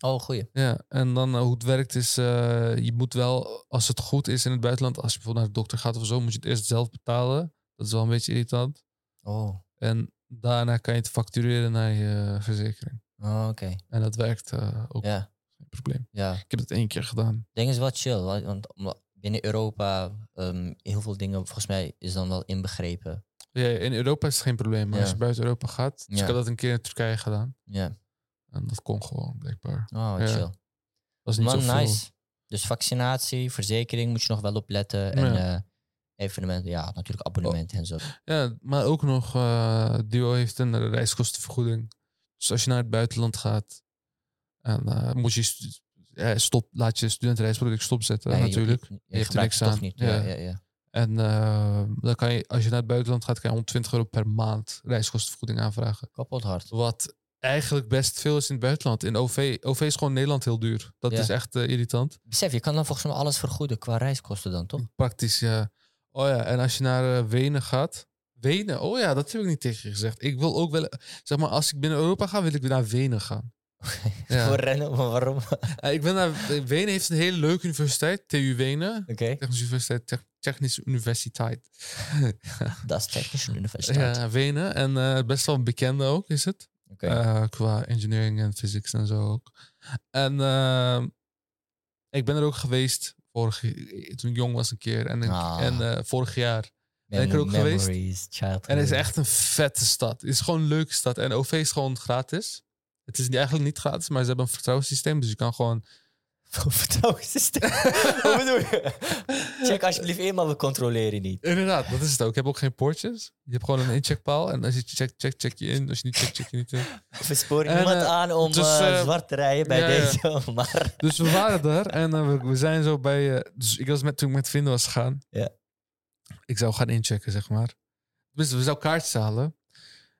A: Oh, goeie.
B: Ja, en dan uh, hoe het werkt is, uh, je moet wel, als het goed is in het buitenland, als je bijvoorbeeld naar de dokter gaat of zo, moet je het eerst zelf betalen. Dat is wel een beetje irritant.
A: Oh.
B: En daarna kan je het factureren naar je verzekering.
A: Oh, oké. Okay.
B: En dat werkt ook.
A: Ja.
B: Geen probleem.
A: Ja.
B: Ik heb het één keer gedaan.
A: Ding is wel chill, want binnen Europa, um, heel veel dingen volgens mij is dan wel inbegrepen.
B: Ja, in Europa is het geen probleem, maar
A: ja.
B: als je buiten Europa gaat, dus
A: ja.
B: ik had dat een keer in Turkije gedaan.
A: Ja.
B: En dat kon gewoon, blijkbaar.
A: Oh, chill.
B: Dat was niet
A: Man,
B: zo
A: nice. Dus vaccinatie, verzekering moet je nog wel op letten. En
B: Ja.
A: uh, evenementen, ja, natuurlijk abonnementen en zo.
B: Ja, maar ook nog, uh, Duo heeft een reiskostenvergoeding. Dus als je naar het buitenland gaat, en, uh, moet je stop, laat je studentenreisproduct stopzetten,
A: Nee,
B: natuurlijk.
A: Je, je,
B: Je, hebt er niks aan.
A: toch niet. Ja, ja, ja.
B: En uh, dan kan je, als je naar het buitenland gaat, kan je 120 euro per maand reiskostenvergoeding aanvragen.
A: Kapot hard.
B: Wat eigenlijk best veel is in het buitenland. In OV, OV is gewoon Nederland heel duur. Dat
A: Ja.
B: is echt uh, irritant.
A: Besef, je kan dan volgens mij alles vergoeden qua reiskosten dan, toch?
B: Praktisch, ja. Oh ja, en als je naar uh, Wenen gaat. Wenen, oh ja, dat heb ik niet tegen je gezegd. Ik wil ook wel, zeg maar, als ik binnen Europa ga, wil ik weer naar Wenen gaan.
A: Ja. Voor rennen, maar waarom?
B: Uh, ik ben naar Wenen heeft een hele leuke universiteit, TU Wenen.
A: Oké. Okay.
B: Technische Universiteit, Te Technische Universiteit.
A: Dat is Technische Universiteit.
B: Ja, Wenen. En best wel een bekende ook, is het.
A: Okay.
B: Uh, qua engineering en physics en zo ook. En uh, ik ben er ook geweest vorig, toen ik jong was een keer. En,
A: ah.
B: en uh, vorig jaar ben ik er ook
A: Memories,
B: geweest.
A: Childhood.
B: En het is echt een vette stad. Het is gewoon een leuke stad. En OV is gewoon gratis. Het is eigenlijk niet gratis, maar ze hebben een vertrouwenssysteem. Dus je kan gewoon...
A: vertrouwenssysteem? Hoe bedoel je? Check alsjeblieft eenmaal, we controleren niet.
B: Inderdaad, dat is het ook. Ik heb ook geen poortjes. Je hebt gewoon een incheckpaal. En als je checkt, check, check je in. Als je niet checkt, check je niet in.
A: We sporen
B: En,
A: niemand
B: eh,
A: aan om
B: dus,
A: eh,
B: eh,
A: zwart te rijden bij
B: ja, ja.
A: deze. Maar
B: Dus we waren daar en we, we zijn zo bij. eh, dus ik was met, toen ik met vrienden was gegaan.
A: Ja.
B: Ik zou gaan inchecken, zeg maar. Dus we zouden kaartjes halen.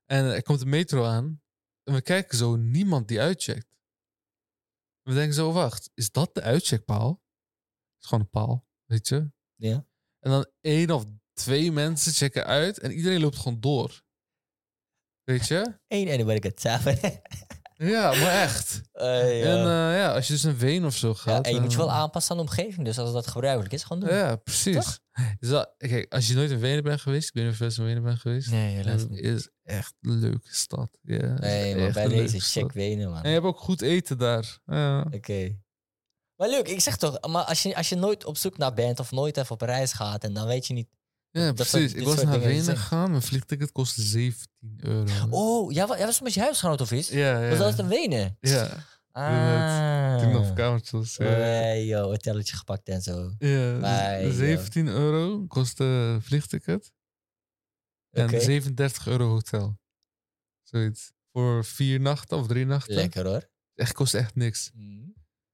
B: En er komt de metro aan. En we kijken zo, niemand die uitcheckt. We denken zo, wacht, is dat de uitcheckpaal? Het is gewoon een paal, weet je?
A: ja.
B: En dan één of twee mensen checken uit en iedereen loopt gewoon door. Weet je?
A: Eén en dan ben ik het samen.
B: Ja, maar echt.
A: Ja.
B: En eh, ja, als je dus een veen of zo
A: Ja,
B: gaat.
A: en je moet je wel aanpassen aan de omgeving. Dus als dat gebruikelijk is, gewoon doen.
B: Ja, precies. Dus dat, kijk, als je nooit in Wenen bent geweest, ik weet niet of in Wenen bent geweest.
A: Nee, helaas niet.
B: is echt een leuke stad. Ja, is
A: Nee, maar bij deze check
B: stad.
A: Wenen, man.
B: En je hebt ook goed eten daar. Ja.
A: Oké. Maar leuk, ik zeg toch, maar als je, als je nooit op zoek naar bent of nooit even op reis gaat en dan weet je niet.
B: Ja,
A: Dat
B: precies.
A: soort-
B: ik was naar Wenen gegaan. Mijn vliegticket kostte 17 euro.
A: Oh, jij was met je huisgenoot of iets?
B: ja, ja.
A: Was dat in Wenen?
B: Ja,
A: Ah.
B: toen ik nog op kamertje was. Ja.
A: Nee, joh, hotelletje gepakt en zo.
B: Ja, dus 17 euro kostte vliegticket. En
A: Oké.
B: 37 euro hotel. Zoiets. Voor vier nachten of drie nachten.
A: Lekker hoor.
B: Echt, kost echt niks.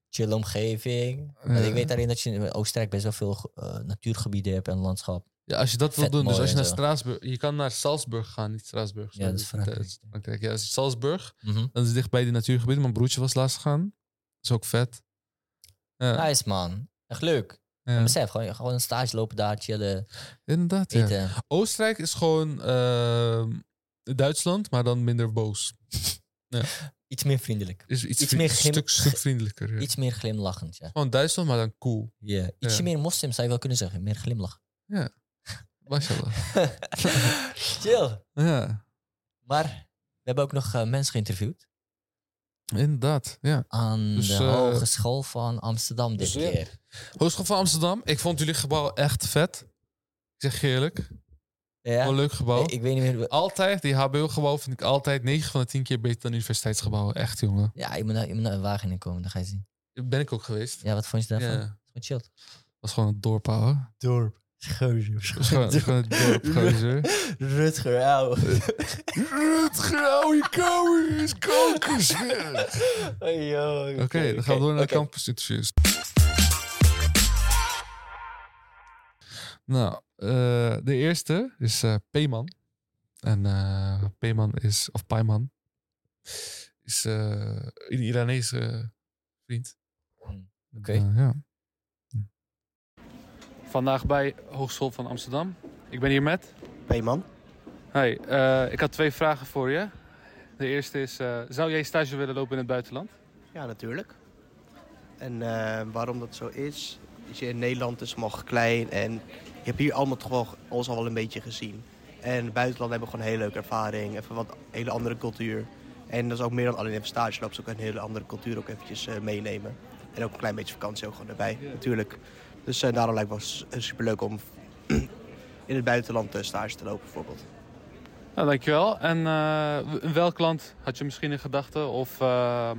A: Chill omgeving.
B: Ja.
A: Ik weet daarin dat je in Oostenrijk best wel veel eh, natuurgebieden hebt en landschap.
B: Ja, als je dat wil doen, dus als je naar
A: zo.
B: Straatsburg... Je kan naar Salzburg gaan, niet Straatsburg.
A: Ja, dat is
B: sorry,
A: Frankrijk.
B: Ja, als je Salzburg,
A: Mhm.
B: dan is dichtbij die natuurgebieden. Mijn broertje was laatst gegaan. Dat is ook vet. Ja,
A: Nice man. Echt leuk.
B: ja.
A: Besef, gewoon, gewoon een stage lopen daar, chillen,
B: inderdaad. Ja. Oostenrijk is gewoon ehm, Duitsland, maar dan minder boos.
A: Iets meer vriendelijk.
B: Is iets,
A: Iets meer glim-
B: stuk, stuk vriendelijker. Ja.
A: Iets meer glimlachend, ja.
B: Gewoon Duitsland, maar dan cool.
A: Ja. Ietsje
B: Ja.
A: meer moslim zou je wel kunnen zeggen. Meer glimlach.
B: Mashallah.
A: Chill.
B: ja,
A: Maar we hebben ook nog eh, mensen geïnterviewd.
B: inderdaad. Ja.
A: Aan
B: Dus,
A: de
B: eh,
A: Hogeschool van Amsterdam dit
B: dus ja.
A: keer.
B: Hogeschool van Amsterdam. Ik vond jullie gebouw echt vet. Ik zeg je eerlijk.
A: Ja?
B: Wel een leuk gebouw.
A: Ik, ik weet niet meer...
B: Altijd, die HBO-gebouw vind ik altijd 9 van de 10 keer beter dan universiteitsgebouwen. Echt, jongen.
A: Ja, je moet naar, je moet naar Wageningen komen, dan ga je zien.
B: Ben ik ook geweest.
A: Ja, wat vond je daarvan?
B: Ja.
A: Wat chilled.
B: was gewoon het dorp, ouwe.
A: Dorp.
B: Is gewoon, het dorp, gozer.
A: Rutger, auw.
B: Het grauw, je kouwe is kokers. Oké, dan gaan we door naar de campusinterviews. Nou, eh, de eerste is eh Payman. En eh Payman is, of Payman, is een Iranese vriend.
A: Oké.
B: Eh, ja.
C: Vandaag bij Hogeschool van Amsterdam. Ik ben hier met.
D: Peeman.
C: Hi, eh, ik had twee vragen voor je. De eerste is, eh, zou jij stage willen lopen in het buitenland?
D: Ja, natuurlijk. En eh, waarom dat zo is, is je in Nederland is nog klein en je hebt hier allemaal toch wel alles al wel een beetje gezien. En in het buitenland hebben we gewoon een hele leuke ervaring, even wat hele andere cultuur. En dat is ook meer dan alleen even stage lopen, is ook een hele andere cultuur ook eventjes meenemen. En ook een klein beetje vakantie ook gewoon erbij, natuurlijk. Dus eh, daarom lijkt het wel super leuk om in het buitenland eh, stage te lopen bijvoorbeeld.
C: Nou, dankjewel. En eh, in welk land had je misschien in gedachten? Of, eh,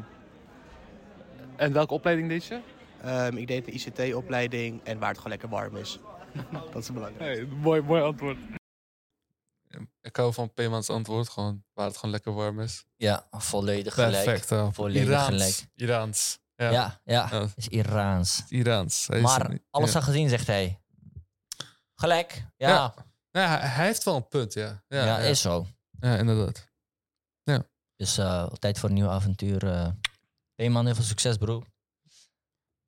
C: en welke opleiding deed je?
D: Ehm, ik deed een ICT-opleiding en waar het gewoon lekker warm is. dat is belangrijk.
C: Hey, mooi, mooi antwoord.
B: Ik hou van Paymans antwoord, gewoon waar het gewoon lekker warm is.
A: Ja, volledig gelijk.
B: Perfect.
A: Volledig
B: Iraans.
A: gelijk.
B: Iraans. Ja,
A: Ja, ja,
B: Ja.
A: is Iraans.
B: Iraans. Hij is
A: Maar alles
B: ja.
A: al gezien, zegt hij. Gelijk. Ja,
B: Ja,
A: ja,
B: Ja, hij, hij heeft wel een punt, ja. Ja, ja.
A: is zo.
B: Ja, inderdaad.
A: Dus eh, tijd voor een nieuw avontuur. hey man, heel veel succes, bro.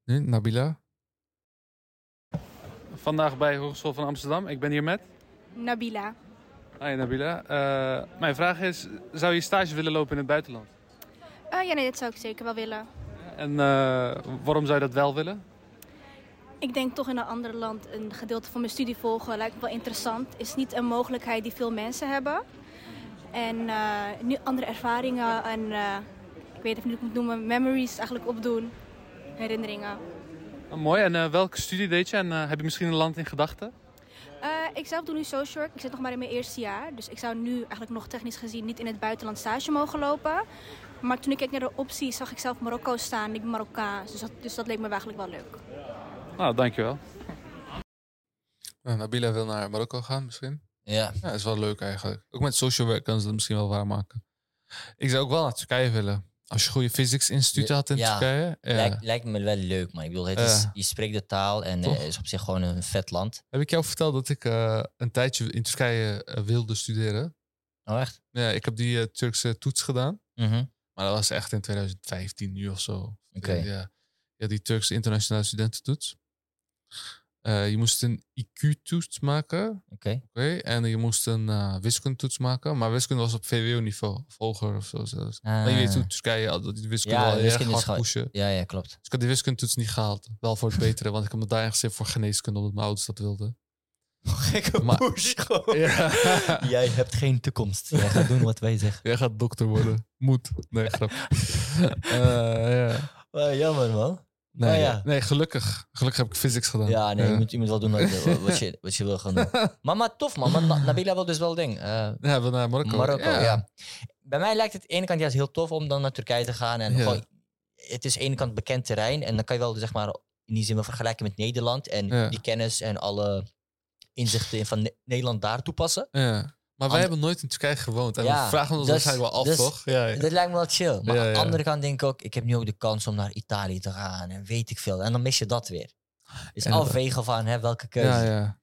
B: Nu, Nabila?
C: Vandaag bij Hogeschool van Amsterdam. Ik ben hier met.
E: Nabila.
C: Hi Nabila. Eh, mijn vraag is, zou je stage willen lopen in het buitenland?
E: Eh, ja, nee, dat zou ik zeker wel willen.
C: En eh, waarom zou je dat wel willen?
E: Ik denk toch in een ander land een gedeelte van mijn studie volgen lijkt me wel interessant. Is niet een mogelijkheid die veel mensen hebben. En eh, nu andere ervaringen en eh, ik weet niet hoe ik het moet noemen, memories eigenlijk opdoen. Herinneringen.
C: Oh, mooi. En welke studie deed je? En heb je misschien een land in gedachten?
E: Ik zelf doe nu social work. Ik zit nog maar in mijn eerste jaar. Dus ik zou nu eigenlijk nog technisch gezien niet in het buitenland stage mogen lopen. Maar toen ik keek naar de optie zag ik zelf Marokko staan. Ik ben Marokkaans. Dus dat, dus dat leek me eigenlijk wel leuk.
C: Nou, dankjewel.
B: Nou, Nabila wil naar Marokko gaan misschien.
A: Ja,
B: Ja, is wel leuk eigenlijk. Ook met social work kan ze dat misschien wel waarmaken. Ik zou ook wel naar Turkije willen. Als je goede physics instituten had in
A: Ja.
B: Turkije. Ja.
A: lijkt, lijkt me wel leuk, man. Ik bedoel, het is,
B: Ja.
A: je spreekt de taal en
B: Toch?
A: het is op zich gewoon een vet land.
B: Heb ik jou verteld dat ik eh, een tijdje in Turkije eh, wilde studeren?
A: Oh, echt?
B: Ja, ik heb die eh, Turkse toets gedaan.
A: Mhm.
B: Maar dat was echt in 2015 nu of zo.
A: Oké.
B: Ja, ja, die Turkse internationale studententoets. Eh, je moest een IQ-toets maken.
A: Oké.
B: Oké, en je moest een uh, wiskundetoets maken. Maar wiskunde was op VWO-niveau. Of hoger of zo zelfs.
A: Ah.
B: Maar je weet hoe Turkije altijd die wiskunde
A: Ja, wiskunde
B: erg
A: is
B: hard pushen.
A: Ja, ja, klopt.
B: Dus ik had die wiskundetoets niet gehaald. Wel voor het betere, want ik heb me daar echt voor geneeskunde, omdat mijn ouders dat wilden.
A: Gekke
B: Maar-
A: push gewoon.
B: Ja.
A: Jij hebt geen toekomst. Jij gaat doen wat wij zeggen.
B: Jij gaat dokter worden. Moet. Nee, grap. Eh, ja.
A: Oh, jammer, man.
B: Nee,
A: ja.
B: nee, gelukkig. Gelukkig heb ik physics gedaan.
A: Ja, nee, Je, moet, je moet wel doen wat, wat, je, wat je wil gaan doen. Maar, maar tof, man. Maar Na- Nabila wil dus wel ding. eh,
B: Ja, we naar Marokko.
A: Marokko, ja. Bij mij lijkt het aan de ene kant juist heel tof om dan naar Turkije te gaan. En
B: Ja.
A: gewoon, het is aan de ene kant bekend terrein. En dan kan je wel, zeg maar, in die zin wel vergelijken met Nederland. En
B: Ja.
A: die kennis en alle inzichten in van Ne- Nederland daar toepassen.
B: Ja. Maar wij hebben nooit in Turkije gewoond. En
A: Ja,
B: we vragen ons
A: dus-
B: waarschijnlijk wel af,
A: dus-
B: toch? Ja, ja.
A: Dat lijkt me wel chill. Maar aan de andere kant denk ik ook, ik heb nu ook de kans om naar Italië te gaan. En weet ik veel. En dan mis je dat weer. Dus
B: Inderdaad.
A: afwegen van hè, welke keuze.
B: ja, ja.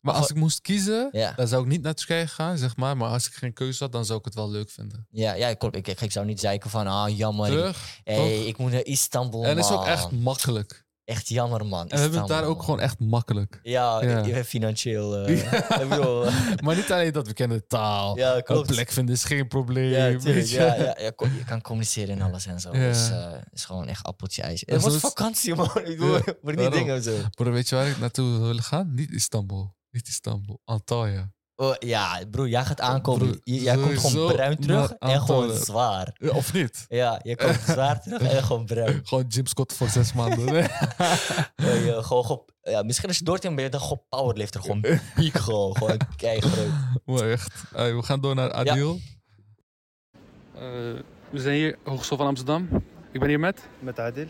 B: Maar als ik moest kiezen,
A: Ja.
B: dan zou ik niet naar Turkije gaan, zeg maar. Maar als ik geen keuze had, dan zou ik het wel leuk vinden.
A: Ja, ja ik, ik, ik, ik zou niet zeiken van, ah jammer, ik,
B: Terug.
A: hey, ik moet naar Istanbul,
B: en het is ook echt makkelijk.
A: Echt jammer, man.
B: En we hebben het daar ook gewoon echt makkelijk.
A: Ja,
B: Ja.
A: financieel. eh, ik bedoel, eh,
B: Maar niet alleen dat we kennen de taal.
A: ja,
B: Een
A: klopt.
B: plek vinden is geen probleem.
A: Ja, tuurlijk, ja, ja, je kan communiceren en alles en zo. Dus eh, is gewoon echt appeltje ijs. Het
B: is-
A: vakantie, man. Ik bedoel, niet dingen zo.
B: Broer, weet je waar ik naartoe willen gaan? Niet Istanbul. Niet Istanbul. Antalya.
A: Oh, ja, broer, jij gaat aankomen.
B: Broer,
A: J- jij komt gewoon bruin terug en gewoon zwaar.
B: Ja, Of niet?
A: Ja, je komt zwaar terug en gewoon bruin.
B: Gewoon Jim Scott voor zes maanden. Nee.
A: Ja, je, gewoon, gewoon, ja, misschien als je doortient ben je dan gewoon powerlifter. Gewoon piek gewoon. Gewoon keigroot.
B: Maar echt. Hey, we gaan door naar Adil.
C: Eh, we zijn hier, Hogeschool van Amsterdam. Ik ben hier met.
F: Met Adil.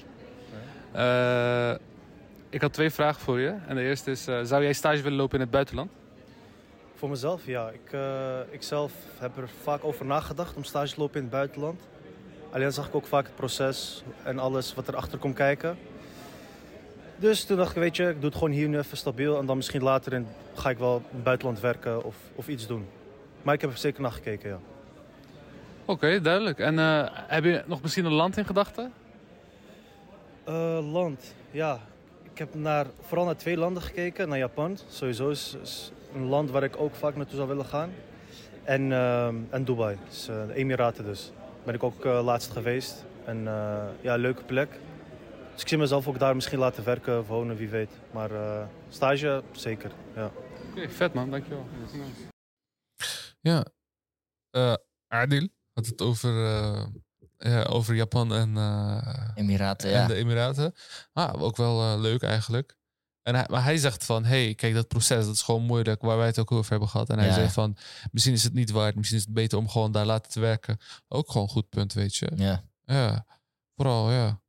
C: Eh, ik had twee vragen voor je. En de eerste is, eh, zou jij stage willen lopen in het buitenland?
F: Voor mezelf, ja. Ik, eh, ik zelf heb er vaak over nagedacht om stage te lopen in het buitenland. Alleen zag ik ook vaak het proces en alles wat erachter komt kijken. Dus toen dacht ik, weet je, ik doe het gewoon hier nu even stabiel. En dan misschien later in, ga ik wel in het buitenland werken of, of iets doen. Maar ik heb er zeker naar gekeken, ja.
C: Oké, duidelijk. En eh, heb je nog misschien een land in gedachten?
F: Eh, land, ja. Ik heb naar, vooral naar twee landen gekeken. Naar Japan, sowieso is, is een land waar ik ook vaak naartoe zou willen gaan. En, ehm, en Dubai, dus, eh, de Emiraten dus. Ben ik ook eh, laatst geweest. En eh, ja, leuke plek. Dus ik zie mezelf ook daar misschien laten werken of wonen, wie weet. Maar eh, stage, zeker, ja.
C: Oké, vet man, dankjewel.
B: Ja. Eh, Adil had het over, eh, ja, over Japan en, eh,
A: Emiraten,
B: en
A: ja.
B: de Emiraten. Ah, ook wel eh, leuk eigenlijk. En hij, maar hij zegt van, hey, kijk, dat proces, dat is gewoon moeilijk, waar wij het ook over hebben gehad. En hij
A: Ja.
B: zei van, misschien is het niet waard, misschien is het beter om gewoon daar laten te werken. Ook gewoon een goed punt, weet je.
A: ja.
B: Ja, vooral, ja.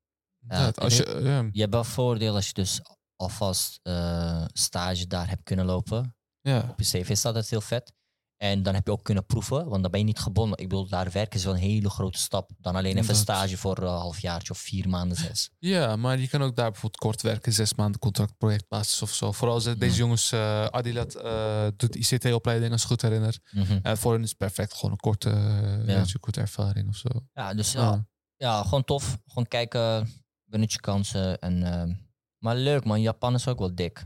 A: Ja,
B: Dat, als je, ja,
A: Je hebt wel voordeel als je dus alvast eh, stage daar hebt kunnen lopen.
B: ja,
A: Op je cv staat dat heel vet. En dan heb je ook kunnen proeven, want dan ben je niet gebonden. Ik bedoel, daar werken is wel een hele grote stap. Dan alleen even
B: Inderdaad.
A: stage voor een halfjaartje of vier maanden, zes.
B: ja, maar je kan ook daar bijvoorbeeld kort werken, zes maanden contract, projectbasis of zo. Vooral als deze
A: Ja.
B: jongens, eh Adilat eh, doet ICT-opleiding, als ik goed herinner.
A: Mhm.
B: En voor hen is het perfect, gewoon een korte, eh,
A: Ja.
B: een korte ervaring of zo.
A: Ja, dus ja,
B: Ja.
A: gewoon tof. Gewoon kijken, benut je kansen. En, maar leuk man, Japan is ook wel dik.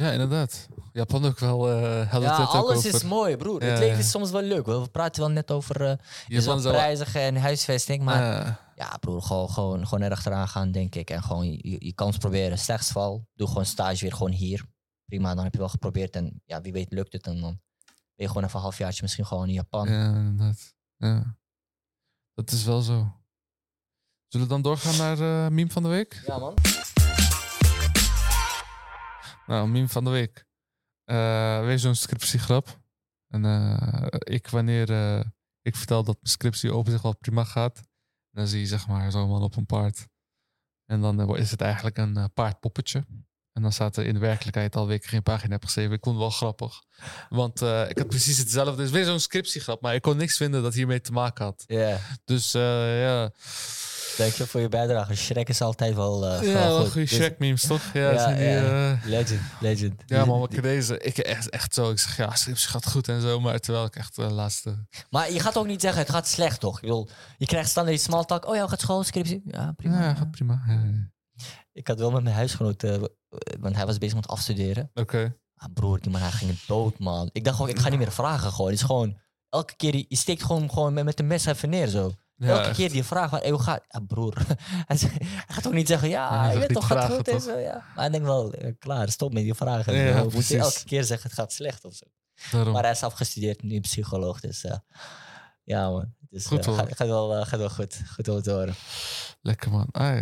B: Ja, inderdaad. Japan ook wel. hadden
A: Ja, alles
B: over.
A: is mooi, broer.
B: Ja,
A: het leven is soms wel leuk. hoor. We praten wel net over wel
B: Japan
A: prijzig en huisvesting. Maar
B: Ja.
A: ja, broer, gewoon, gewoon, gewoon erachteraan gaan, denk ik. En gewoon je, je kans proberen. Slechts val, doe gewoon stage weer gewoon hier. Prima, dan heb je wel geprobeerd. En ja, wie weet lukt het. En dan ben je gewoon even een halfjaartje misschien gewoon in Japan.
B: ja, inderdaad. Ja. Dat is wel zo. Zullen we dan doorgaan naar eh meme van de week?
A: Ja, man.
B: Nou, meme van de week. Weer zo'n scriptiegrap. En eh, ik, wanneer eh, ik vertel dat mijn scriptie op zich wel prima gaat, dan zie je zeg maar zo'n man op een paard. En dan is het eigenlijk een paardpoppetje. En dan staat er in de werkelijkheid alweer ik geen pagina heb geschreven. Ik vond het wel grappig. Want ik had precies hetzelfde. Het is weer zo'n scriptiegrap, maar ik kon niks vinden dat hiermee te maken had.
A: Ja,
B: Dus ja,
A: dank je voor je bijdrage. Shrek is altijd wel, eh,
B: ja
A: wel
B: wel
A: goed.
B: goede
A: Dus-
B: Shrek memes toch? Ja,
A: Ja,
B: zijn die,
A: ja.
B: eh,
A: Legend, legend.
B: ja man, wat deze. Ik echt, echt zo. Ik zeg ja, scriptie gaat goed en zo. Maar terwijl ik echt de laatste.
A: Maar je gaat ook niet zeggen, het gaat slecht toch? Ik bedoel, je krijgt standaard die small talk. Oh ja, gaat school, scriptie? Ja, prima.
B: Ja, gaat prima.
A: Ik had wel met mijn huisgenoot, eh, want hij was bezig met afstuderen.
B: Oké.
A: Ah, broer, die man, hij ging dood, man. Ik dacht gewoon, ik ga niet meer vragen gewoon. Het is gewoon, elke keer, die- je steekt gewoon, gewoon met, met een mes even neer zo.
B: Ja,
A: elke
B: echt.
A: keer die vraag van, hey, hoe gaat Ja, broer. hij, zegt- hij gaat ook niet zeggen,
B: Ja,
A: je
B: gaat
A: weet toch, gaat goed en
B: toch?
A: zo, ja. Maar hij denkt wel, eh, klaar, stop met die vragen.
B: Ja,
A: We moeten
B: precies.
A: elke keer zeggen, het gaat slecht of zo.
B: Daarom.
A: Maar hij is afgestudeerd, nu psycholoog, dus eh, ja man. Dus,
B: Goed,
A: eh,
B: hoor.
A: gaat, gaat, wel, gaat wel goed, goed om te horen.
B: Lekker man. Ai.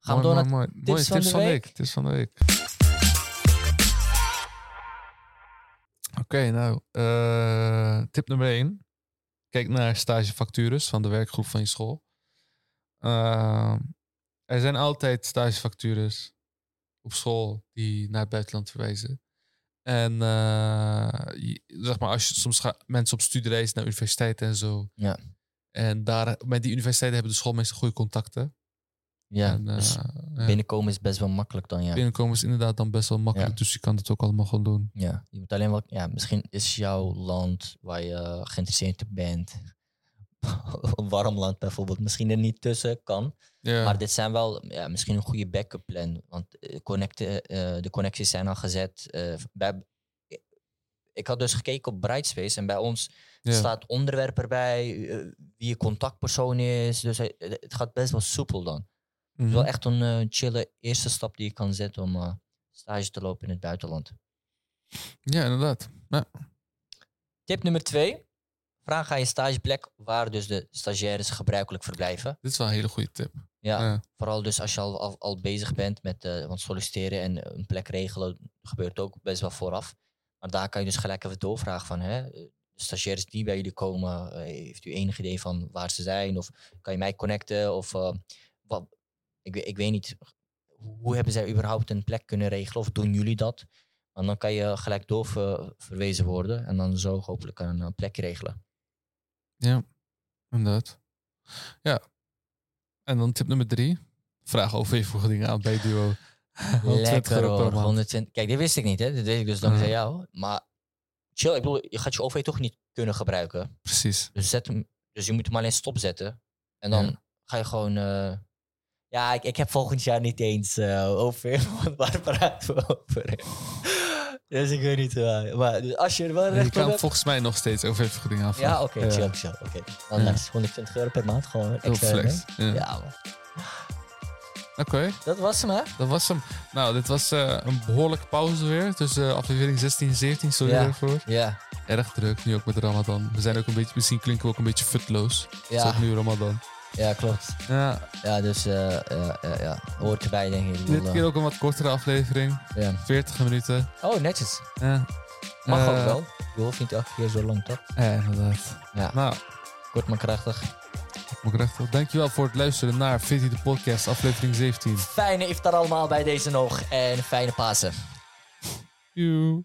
A: Gaan we
B: Mooi,
A: door naar
B: mooi, mooi.
A: Van
B: tips
A: de
B: van de
A: week?
B: Tips van de week. Oké, nou. eh, tip nummer 1. Kijk naar stagevactures van de werkgroep van je school. Eh, er zijn altijd stagevactures op school die naar het buitenland verwijzen. En eh, zeg maar, als je soms gaat mensen op studiereis naar universiteiten en zo.
A: Ja.
B: En daar, met die universiteiten hebben de schoolmeester goede contacten.
A: Ja,
B: en,
A: dus
B: eh, ja.
A: binnenkomen is best wel makkelijk dan, ja.
B: Binnenkomen is inderdaad dan best wel makkelijk,
A: Ja.
B: dus je kan het ook allemaal gewoon doen.
A: Ja, je moet alleen wel, ja, misschien is jouw land waar je geïnteresseerd bent, warm land bijvoorbeeld, misschien er niet tussen kan.
B: Ja,
A: Maar dit zijn wel ja, misschien een goede backup plan, want eh, connecten, eh, de connecties zijn al gezet. bij, ik had dus gekeken op Brightspace en bij ons
B: ja.
A: staat onderwerp erbij, wie je contactpersoon is. Dus het gaat best wel soepel dan. Het is
B: Mhm.
A: wel echt een eh, chille eerste stap die je kan zetten om eh, stage te lopen in het buitenland.
B: ja, inderdaad. Ja.
A: Tip nummer twee. Vraag aan je stageplek waar dus de stagiaires gebruikelijk verblijven.
B: Dit is wel een hele goede tip.
A: Ja,
B: Ja.
A: vooral dus als je al, al, al bezig bent met eh, want solliciteren en een plek regelen, gebeurt ook best wel vooraf. Maar daar kan je dus gelijk even doorvragen van, hè, stagiaires die bij jullie komen, heeft u enig idee van waar ze zijn? Of kan je mij connecten? Of wat, ik, weet- ik weet niet, hoe hebben zij überhaupt een plek kunnen regelen? Of doen jullie dat? En dan kan je gelijk doorverwezen worden en dan zo hopelijk een, plekje regelen.
B: Ja, inderdaad. Ja. En dan tip nummer drie. Vraag OV-vergoeding aan bij Duo. 120
A: Lekker hoor,
B: maand.
A: 120. Kijk, dit wist ik niet, hè. Dit weet ik dus dankzij
B: Ja.
A: jou. Maar chill, ik bedoel, je gaat je OV toch niet kunnen gebruiken.
B: Precies.
A: Dus, zet hem, dus je moet hem alleen stopzetten. En dan
B: Ja.
A: ga je gewoon... eh, ja, ik, ik heb volgend jaar niet eens eh OV, want waar praten we over? dus ik weet niet waar. Maar dus als je er wel
B: je
A: recht op
B: kan
A: hebt...
B: volgens mij nog steeds OV-vergoeding aanvragen.
A: Ja, oké, chill, chill. Oké, dan nice. 120 euro per maand gewoon
B: Heel
A: extra.
B: flex. Ja.
A: Man.
B: Oké,
A: Dat was hem, hè?
B: dat was hem. Nou, dit was eh, een behoorlijke pauze weer. Tussen aflevering 16 en 17. Sorry
A: Ja.
B: daarvoor.
A: Ja.
B: Erg druk, nu ook met Ramadan. We zijn ook een beetje, misschien klinken we ook een beetje futloos. Het is
A: Ja,
B: ook nu Ramadan.
A: Ja, klopt.
B: Ja,
A: Ja, dus eh, ja, ja, ja. hoort erbij, denk ik.
B: Dit
A: eh,
B: keer ook een wat kortere aflevering.
A: ja.
B: 40 minuten.
A: Oh, netjes.
B: Ja,
A: Mag ook
B: Eh,
A: wel. Je hoeft niet elke keer zo lang, toch?
B: ja inderdaad.
A: Ja.
B: Nou,
A: Kort maar krachtig.
B: ik recht op. Dankjewel voor het luisteren naar Fitty de Podcast, aflevering 17.
A: Fijne iftar allemaal bij deze nog. En fijne Pasen.
B: Joe.